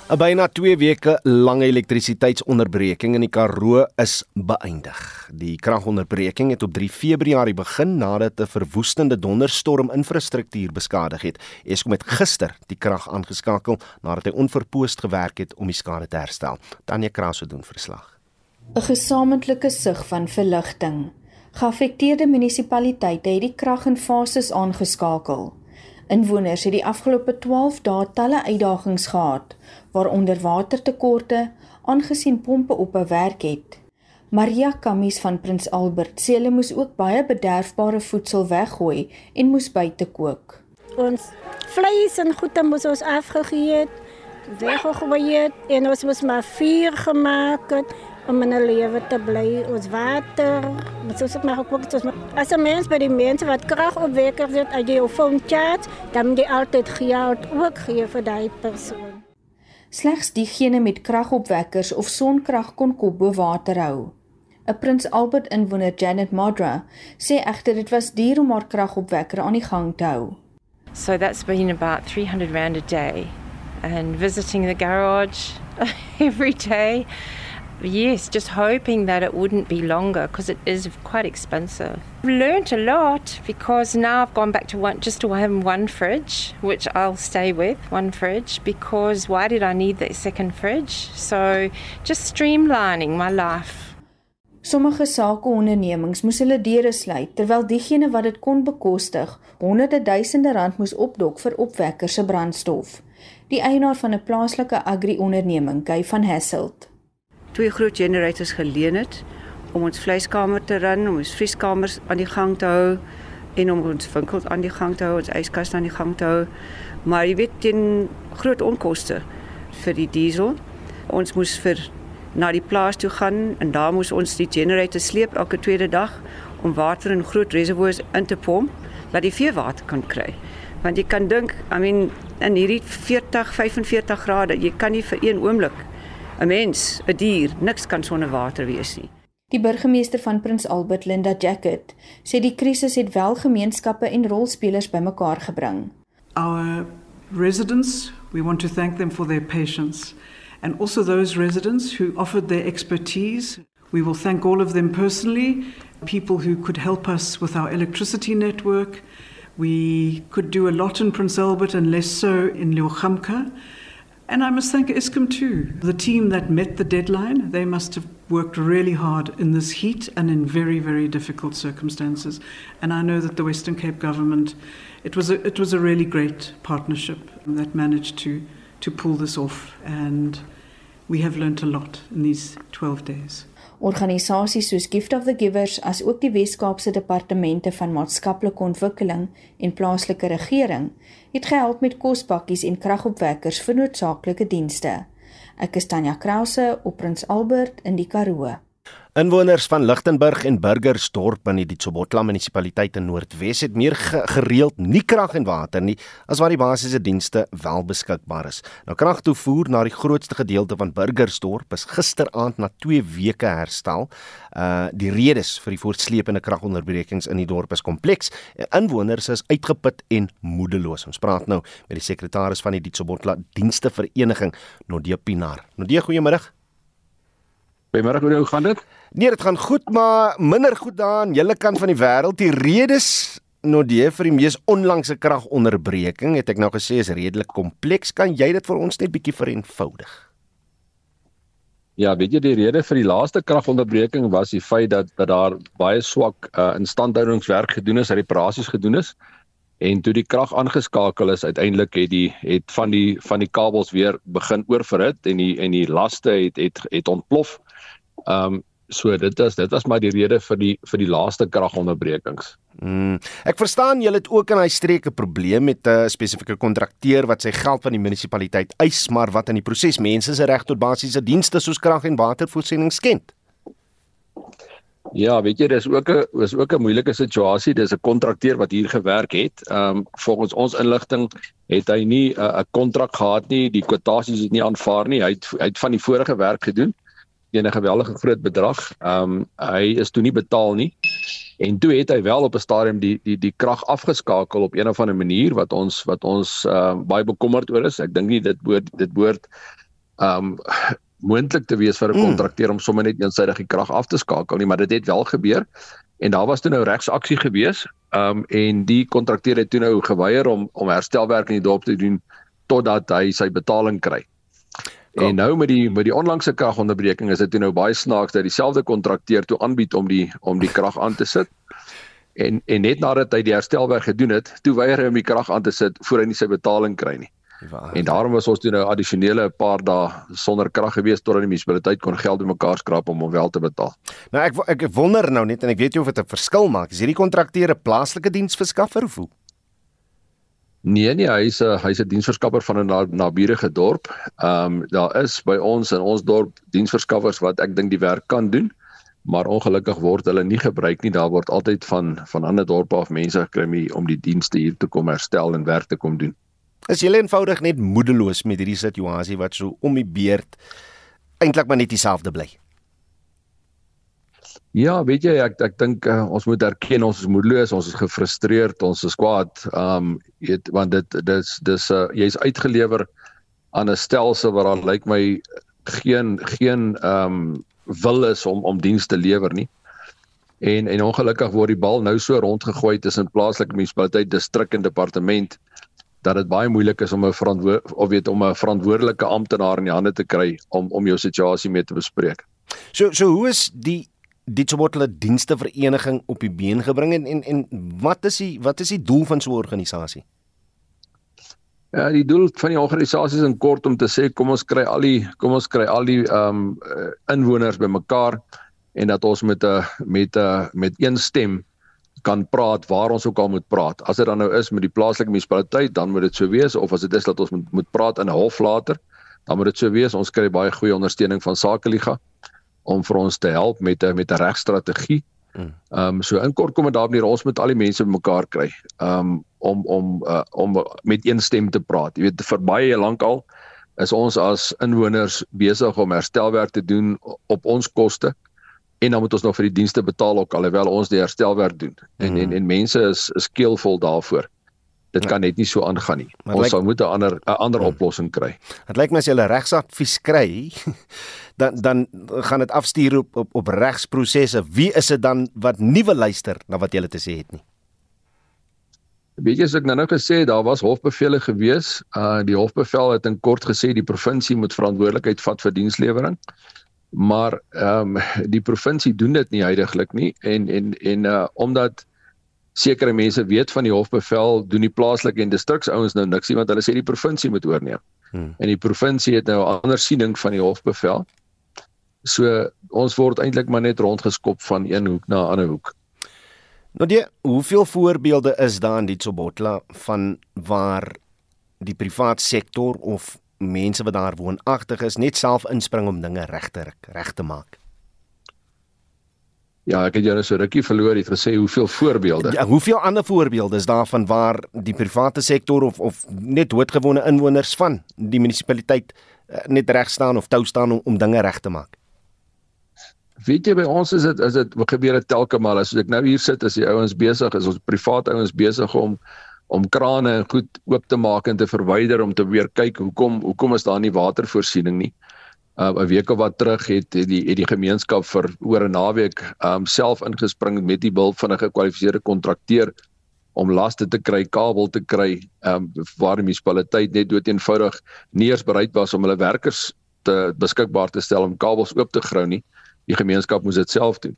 'n Byna 2 weke lange elektrisiteitsonderbreking in die Karoo is beëindig. Die kragonderbreking het op 3 Februarie begin nadat 'n verwoestende donderstorm infrastruktuur beskadig het. Eskom het gister die krag aangeskakel nadat hy onverpoost gewerk het om die skade te herstel. Tanya Kraso doen verslag. 'n Gesamentlike sug van verligting. Geaffekteerde munisipaliteite het die krag in fases aangeskakel. Inwoners het die afgelope 12 dae talle uitdagings gehad, waaronder watertekorte, aangesien pompe op bewerk het. Maria Kamies van Prins Albert sê hulle moes ook baie bederfbare voedsel weggooi en moes buite kook. Ons vleis en goede moes ons afgegee het, weggegooi het en ons moes maar vuur gemaak het om in 'n lewe te bly. Ons water, ons ook maar gekook het. As 'n mens by die mense wat krag opwekkers het, as jy jou phone chat, dan moet jy altyd geld ook gee vir daai persoon. Slegs diegene met kragopwekkers of sonkrag kon kop bo water hou. 'n Prins Albert inwoner Janet Madra sê egter dit was duur om haar kragopwekker aan die gang te hou. So that's been about 300 rand a day and visiting the garage (laughs) every day. Yes, just hoping that it wouldn't be longer because it is quite expensive. I've learned a lot because now I've gone back to one, just to having one fridge, which I'll stay with, one fridge, because why did I need that second fridge? So just streamlining my life. Sommige sakeondernemings moes hulle deure sluit terwyl diegene wat dit kon bekostig, honderde duisende rand moes opdok vir opwekkers se brandstof. Die eienaar van 'n plaaslike agri-onderneming, Guy van Hasselt, twee groot generators geleen het om ons vleiskamer te run, om ons vrieskamers aan die gang te hou en om ons winkels aan die gang te hou, ons yskas aan die gang te hou. Maar jy weet teen groot onkoste vir die diesel. Ons moes vir na die plaas toe gaan en daar moes ons die generator sleep elke tweede dag om water in groot reservoirs in te pomp dat die vee water kan kry. Want jy kan dink, I mean in hierdie 40, 45 grade, jy kan nie vir een oomblik 'n mens, 'n dier, niks kan sonder water wees nie. Die burgemeester van Prins Albert, Linda Jacket, sê die krisis het wel gemeenskappe en rolspelers bymekaar gebring. Our residents, we want to thank them for their patience and also those residents who offered their expertise. We will thank all of them personally, people who could help us with our electricity network. We could do a lot in Prince Albert and less so in Leuchamka. And I must thank ISCOM too, the team that met the deadline. They must have worked really hard in this heat and in very, very difficult circumstances. And I know that the Western Cape government, it was a, it was a really great partnership that managed to, to pull this off. And we have learnt a lot in these 12 days. Organisasies soos Gift of the Givers as ook die Wes-Kaapse Departemente van Maatskaplike Ontwikkeling en plaaslike regering het gehelp met kospakkies en kragopwekkers vir noodsaaklike dienste. Ek is Tanya Krause op Prins Albert in die Karoo. Inwoners van Lichtenburg en Burgersdorp in die Ditsobotla munisipaliteit in Noordwes het meer gereeld nie krag en water nie as wat die basiese dienste wel beskikbaar is. Nou kragtoevoer na die grootste gedeelte van Burgersdorp is gisteraand na 2 weke herstel. Uh die redes vir die voortsleepende kragonderbrekings in die dorp is kompleks. Inwoners is uitgeput en moedeloos. Ons praat nou met die sekretaris van die Ditsobotla Dienste Vereniging, Nodie Pinaar. Nodie, goeiemôre. Goeiemôre, hoe gaan dit? Nee, dit gaan goed, maar minder goed daar aan julle kant van die wêreld. Die redes Nodie vir die mees onlangse kragonderbreking het ek nou gesê is redelik kompleks. Kan jy dit vir ons net bietjie vereenvoudig? Ja, weet jy die rede vir die laaste kragonderbreking was die feit dat dat daar baie swak uh, instandhoudingswerk gedoen is, reparasies gedoen is en toe die krag aangeskakel is uiteindelik het die het van die van die kabels weer begin oorverhit en die en die laste het het het ontplof. Ehm um, so dit is dit was maar die rede vir die vir die laaste kragonderbrekings. Mm, ek verstaan julle het ook in hy streek 'n probleem met 'n spesifieke kontrakteur wat sy geld van die munisipaliteit eis, maar wat in die proses mense se reg tot basiese dienste soos krag en watervoorsiening skend. Ja, weet jy, dis ook 'n is ook 'n moeilike situasie. Dis 'n kontrakteur wat hier gewerk het. Ehm um, volgens ons inligting het hy nie 'n uh, kontrak gehad nie. Die kwotasies is nie aanvaar nie. Hy het hy het van die vorige werk gedoen teen 'n geweldige groot bedrag. Ehm um, hy is toe nie betaal nie. En toe het hy wel op 'n stadium die die die krag afgeskakel op een of ander manier wat ons wat ons ehm uh, baie bekommerd oor is. Ek dink nie dit behoort dit behoort ehm um, moontlik te wees vir 'n mm. kontrakteur om sommer net eensydig die krag af te skakel nie, maar dit het wel gebeur. En daar was toe nou regsaksie gewees. Ehm um, en die kontrakteur het toe nou geweier om om herstelwerk in die dorp te doen totdat hy sy betaling kry. Kom. En nou met die met die onlangse kragonderbreking is dit nou baie snaaks dat dieselfde kontrakteur toe aanbied om die om die krag aan te sit. En en net nadat hy die herstelwerk gedoen het, toe weier hy om die krag aan te sit voor hy nie sy betaling kry nie. En daarom was ons toe nou addisionele 'n paar dae sonder krag gewees totdat die munisipaliteit kon geld bymekaar skraap om hom wel te betaal. Nou ek ek wonder nou net en ek weet nie of dit 'n verskil maak. Is hierdie kontrakteur 'n plaaslike diensverskaffer of hoe? Nee nee, hy's 'n hy's 'n diensverskaffer van 'n naburige dorp. Ehm um, daar is by ons in ons dorp diensverskaffers wat ek dink die werk kan doen, maar ongelukkig word hulle nie gebruik nie. Daar word altyd van van ander dorpe af mense gekry om die dienste hier te kom herstel en werk te kom doen. Is jy eenvoudig net moedeloos met hierdie situasie wat so om die beurt eintlik maar net dieselfde bly? Ja, weet jy ek ek dink uh, ons moet erken ons is moedeloos, ons is gefrustreerd, ons is kwaad. Um weet want dit dis dis uh, jy's uitgelewer aan 'n stelsel wat dan lyk my geen geen um wil is om om diens te lewer nie. En en ongelukkig word die bal nou so rondgegooi tussen plaaslike munisipaliteit, distrik en departement dat dit baie moeilik is om 'n verantwoord of weet om 'n verantwoordelike amptenaar in die hande te kry om om jou situasie mee te bespreek. So so hoe is die Ditsobotla dienste vereniging op die been gebring en en en wat is die wat is die doel van so 'n organisasie? Ja, die doel van die organisasie is in kort om te sê kom ons kry al die kom ons kry al die ehm um, inwoners bymekaar en dat ons met 'n met 'n met een stem kan praat waar ons ook al moet praat. As dit dan nou is met die plaaslike munisipaliteit, dan moet dit so wees of as dit is dat ons moet moet praat in 'n hof later, dan moet dit so wees. Ons kry baie goeie ondersteuning van Sakeliga om vir ons te help met 'n met 'n regstrategie. Hmm. Ehm um, so in kort kom dit daarop neer ons moet al die mense bymekaar kry. Ehm um, om om uh, om met een stem te praat. Jy weet vir baie lank al is ons as inwoners besig om herstelwerk te doen op ons koste en dan moet ons nog vir die dienste betaal ook alhoewel ons die herstelwerk doen. En hmm. en en mense is is keelvol daarvoor. Dit ja. kan net nie so aangaan nie. Maar ons sal moet 'n ander 'n ander hmm. oplossing kry. Dit lyk my as jy 'n regsadvies kry, (laughs) dan dan gaan dit afstuur op op, op regsprosesse. Wie is dit dan wat nie wil luister na wat jy te sê het nie? Weet jy as ek nou nou gesê daar was hofbevele gewees. Uh die hofbevel het in kort gesê die provinsie moet verantwoordelikheid vat vir dienslewering maar ehm um, die provinsie doen dit nie heidaglik nie en en en uh omdat sekere mense weet van die hofbevel doen die plaaslike en distriksouens nou niks nie want hulle sê die provinsie moet oorneem. Hmm. En die provinsie het nou 'n ander siening van die hofbevel. So ons word eintlik maar net rondgeskop van een hoek na 'n ander hoek. Nou die hoeveel voorbeelde is daar in die Tsobotla van waar die privaat sektor of mense wat daar woonagtig is net self inspring om dinge reg te reg te maak. Ja, ek het jou nou so rukkie verloor, het gesê hoeveel voorbeelde. Ja, hoeveel ander voorbeelde is daar van waar die private sektor of of net doodgewone inwoners van die munisipaliteit eh, net reg staan of tou staan om, om dinge reg te maak? Weet jy by ons is dit is dit gebeur dit telke maar as ek nou hier sit as die ouens besig is, ons private ouens besig om om krane goed oop te maak en te verwyder om te weer kyk hoekom hoekom is daar nie watervoorsiening nie. Uh 'n week of wat terug het die het die gemeenskap vir oor 'n naweek um self ingespring met die hulp van 'n gekwalifiseerde kontrakteur om laste te kry, kabel te kry, um waar die munisipaliteit net dood eenvoudig nie eens bereid was om hulle werkers te beskikbaar te stel om kabels oop te grou nie. Die gemeenskap moes dit self doen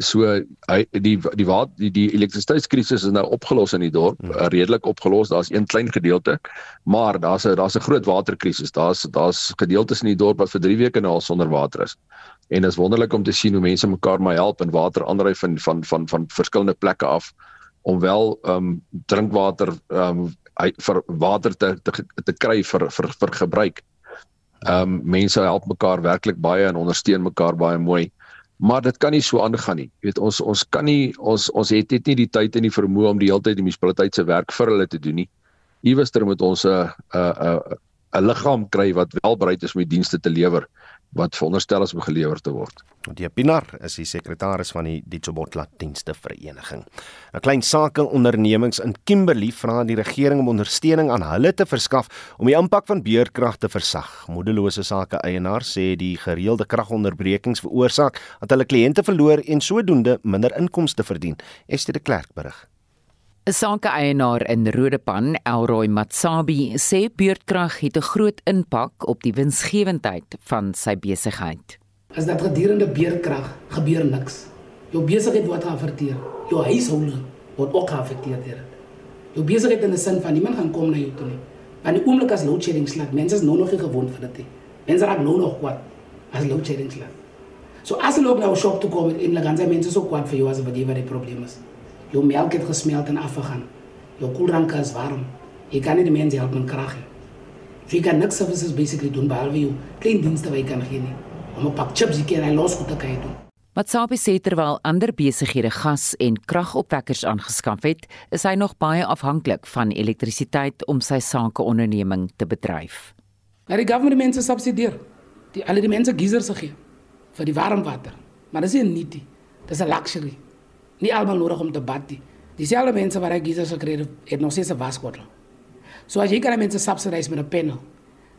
so hy die die wat die, die elektrisiteitskrisis is nou opgelos in die dorp hmm. Eh, redelik opgelos daar's een klein gedeelte maar daar's 'n daar's 'n groot waterkrisis daar's daar's gedeeltes in die dorp wat vir 3 weke nou al sonder water is en dit is wonderlik om te sien hoe mense mekaar maar help en water aandry van van van van verskillende plekke af om wel ehm um, drinkwater ehm um, vir water te te, te kry vir vir vir gebruik. Ehm um, mense help mekaar werklik baie en ondersteun mekaar baie mooi maar dit kan nie so aangaan nie. Jy weet ons ons kan nie ons ons het net nie die tyd en die vermoë om die hele tyd die munisipaliteit se werk vir hulle te doen nie. Iewester moet ons 'n 'n 'n 'n liggaam kry wat wel bereid is om die dienste te lewer wat veronderstel is om gelewer te word. Die Pinar is die sekretaris van die Ditsobotla Dienste Vereniging. 'n Klein sake ondernemings in Kimberley vra die regering om ondersteuning aan hulle te verskaf om die impak van beurtkrag te versag. Moedelose sake eienaars sê die gereelde kragonderbrekings veroorsaak dat hulle kliënte verloor en sodoende minder inkomste verdien. Esther de Klerk berig. 'n Sake-eienaar in Rodepan, Elroy Matsabi, sê beurtkrag het 'n groot impak op die winsgewendheid van sy besigheid. As dat gedurende beurtkrag gebeur niks. Jou besigheid word geaffekteer. Jou huishouding word ook geaffekteer deur dit. Jou besigheid in die sin van niemand gaan kom na jou toe nie. Want die oomblik as load shedding slaap, mense is nou nog nie gewoond vir dit nie. Mense raak nou nog kwaad as load shedding slaap. So as hulle ook na 'n shop toe kom en hulle gaan sê mense is so kwaad vir jou as wat jy wat die probleem is. Jou melk het gesmelt en afgegaan. Jou koeldrank is warm. Jy kan nie die mense help met krag nie. So jy kan niks services basically doen behalwe jou klein dienste wat jy kan gee nie. Om 'n pak chips hier en los goed te kan doen. Wat Sabi sê terwyl ander besighede gas en kragopwekkers aangeskaf het, is hy nog baie afhanklik van elektrisiteit om sy sakeonderneming te bedryf. Maar die government mense subsidieer. Die al die mense geisers gee vir die warm water. Maar dis nie net dit. Dis 'n luxury nie almal nodig om te bad nie. Dieselfde mense wat hy geisers gekry het, het nog steeds 'n waskorrel. So as jy kan mense subsidize met 'n panel,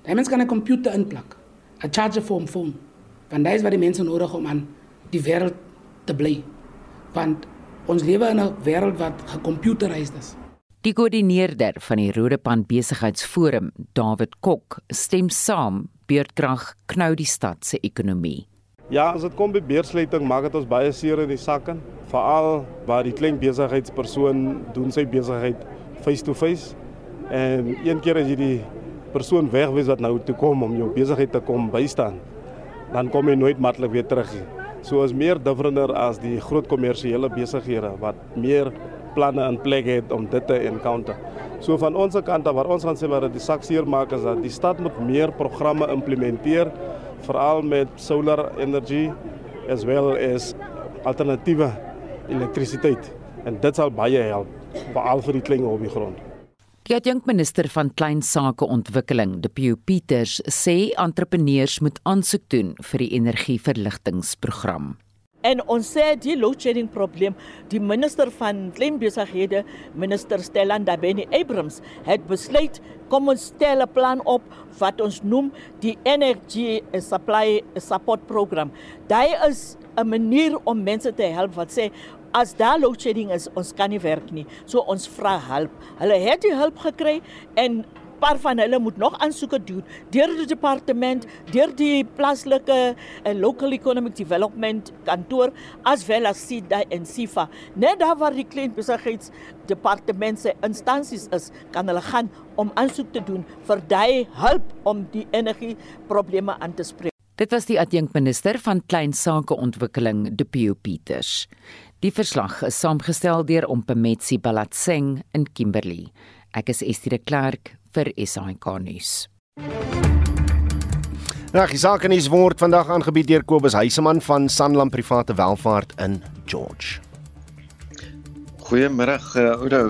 dan mens kan 'n komputer inplak, 'n charger for 'n phone. Want dit is wat die mense nodig om aan die wêreld te bly. Want ons lewe in 'n wêreld wat gecomputeriseerd is. Die koördineerder van die Rodepan Besigheidsforum, David Kok, stem saam beurtkrag knou die stad se ekonomie. Ja, as dit kom by beursluiting, maak dit ons baie seer in die sakke, veral waar die klein besigheidspersoon doen sy besigheid face to face En een keer as jy die persoon wegwys wat nou toe kom om jou besigheid te kom bystaan, dan kom jy nooit maklik weer terug nie. So is meer differenter as die groot kommersiële besighede wat meer planne in plek het om dit te encounter. So van ons kant af waar ons gaan sê wat die sak seer maak is dat die stad moet meer programme implementeer veral met solar energy as well as alternatiewe elektrisiteit en dit sal baie help veral vir die klein op die adjunkminister van Klein Sake Ontwikkeling, Depieu Pieters, sê entrepreneurs moet aansoek doen vir die energieverligtingsprogram. En ons sê die load shedding probleem, die minister van klein besighede, minister Stella Ndabeni Abrams, het besluit kom ons stel 'n plan op wat ons noem die energy supply support program. Dit is 'n manier om mense te help wat sê as daar load shedding is, ons kan nie werk nie. So ons vra hulp. Hulle het die hulp gekry en paar van hulle moet nog aansoeke doen deur die departement, deur die plaaslike en local economic development kantoor as wel as SIDA en SIFA. Net daar waar die klein besigheidsdepartement se instansies is, kan hulle gaan om aansoek te doen vir daai hulp om die energie probleme aan te spreek. Dit was die adjunkminister van klein sake ontwikkeling, Depieu Pieters. Die verslag is saamgestel deur Ompemetsi Balatseng in Kimberley. Ek is Estie de Klerk vir SAK nuus. Nou, die sake nuus word vandag aangebied deur Kobus Heiseman van Sanlam Private Welvaart in George. Goeiemôre, uh, Oudo.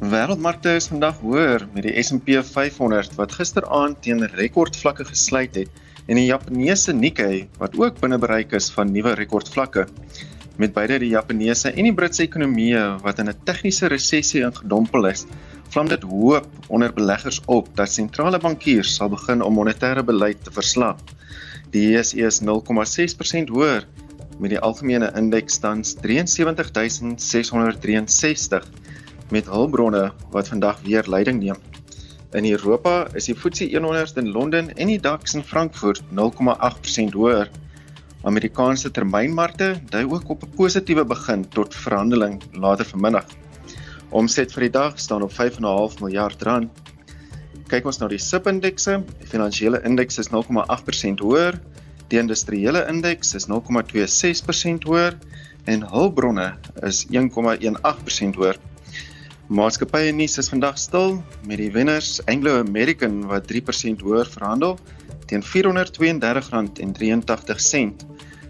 Wêreldmarkte is vandag hoër met die S&P 500 wat gisteraand teen rekordvlakke gesluit het en die Japaneese Nikkei wat ook binne bereik is van nuwe rekordvlakke. Met beide die Japaneese en die Britse ekonomieë wat in 'n tegniese resessie ingedompel is, vlam dit hoop onder beleggers op dat sentrale bankiers sal begin om monetêre beleid te verslap. Die JSE is 0,6% hoër met die algemene indeks tans 73663 met hulpbronne wat vandag weer leiding neem. In Europa is die FTSE 100 in Londen en die DAX in Frankfurt 0,8% hoër. Amerikaanse termynmarkte dui ook op 'n positiewe begin tot verhandeling later vanmiddag. Omset vir die dag staan op 5.5 miljard rand. Kyk ons na die SIP indekse. Die finansiële indeks is 0,8% hoër. Die industriële indeks is 0,26% hoër en hulpbronne is 1,18% hoër. Maatskappye nuus is vandag stil met die wenners Anglo American wat 3% hoër verhandel teen R432.83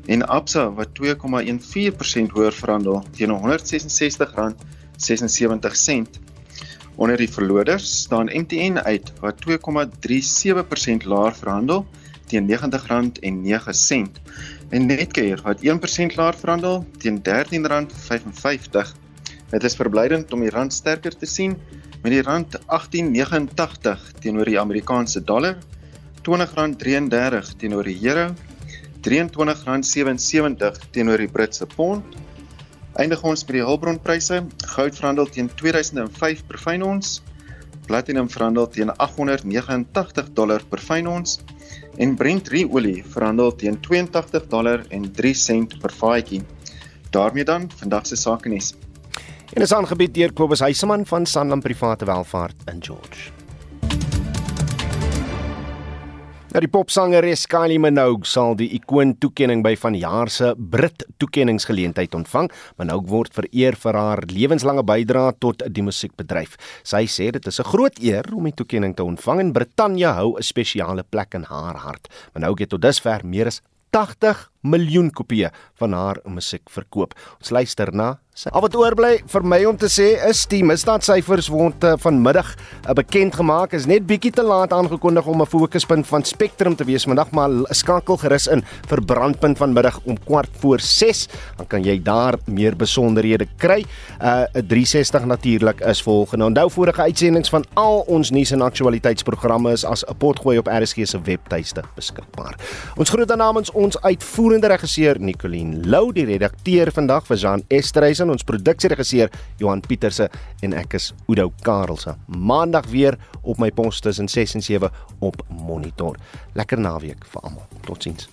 en Absa wat 2,14% hoër verhandel teen R166 76 sent. Onder die verloders staan MTN uit wat 2,37% laer verhandel teen R90.09 en Netcare wat 1% laer verhandel teen R13.55. Dit is verblydend om die rand sterker te sien met die rand 18.89 teenoor die Amerikaanse dollar, R20.33 teenoor die euro, R23.77 teenoor die Britse pond eindig ons by die hulpbronpryse. Goud verhandel teen 2005 per fyn ons. Platinum verhandel teen 889 dollar per fyn ons en Brent olie verhandel teen 82 dollar en 3 sent per vatjie. daarmee dan vandag se sake nuus. En is aangebied deur Kobus Heiseman van Sanlam Private Welvaart in George. Nou die popsangeres Kylie Minogue sal die ikoon toekenning by vanjaar se Brit toekenningsgeleentheid ontvang. Minogue word vereer vir haar lewenslange bydrae tot die musiekbedryf. Sy sê dit is 'n groot eer om die toekenning te ontvang en Brittanje hou 'n spesiale plek in haar hart. Minogue het tot dusver meer as 80 miljoen kopieë van haar musiek verkoop. Ons luister na sy. Al wat oorbly vir my om te sê is die misdaadsyfers word uh, vanmiddag uh, bekend gemaak. Is net bietjie te laat aangekondig om 'n fokuspunt van Spectrum te wees vandag, maar skakel gerus in vir brandpunt vanmiddag om kwart voor 6. Dan kan jy daar meer besonderhede kry. Uh 'n 360 natuurlik is volgende. Onthou vorige uitsendings van al ons nuus en aktualiteitsprogramme is as 'n potgooi op RSG se webtuiste beskikbaar. Ons groet dan namens ons uitvoerende regisseur Nicoline Lou, die redakteur vandag vir Jean Esterhuis en ons produksieregisseur Johan Pieterse en ek is Udo Karelse. Maandag weer op my pos tussen 6 en 7 op Monitor. Lekker naweek vir almal. Totsiens.